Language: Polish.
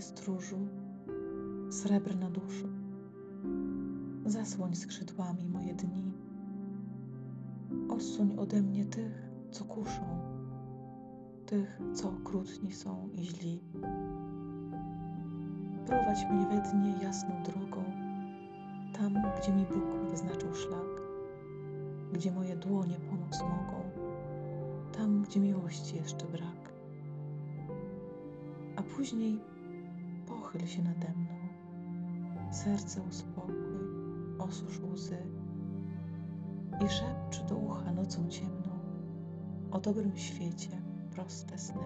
stróżu, srebrna duszu, zasłoń skrzydłami moje dni. Osuń ode mnie tych, co kuszą, tych, co okrutni są i źli. Prowadź mnie we dnie jasną drogą, tam, gdzie mi Bóg wyznaczył szlak, gdzie moje dłonie pomóc mogą, tam, gdzie miłości jeszcze brak. A później pochyl się nade mną, serce uspokój, osusz łzy i szepcz do ucha nocą ciemną o dobrym świecie proste sny.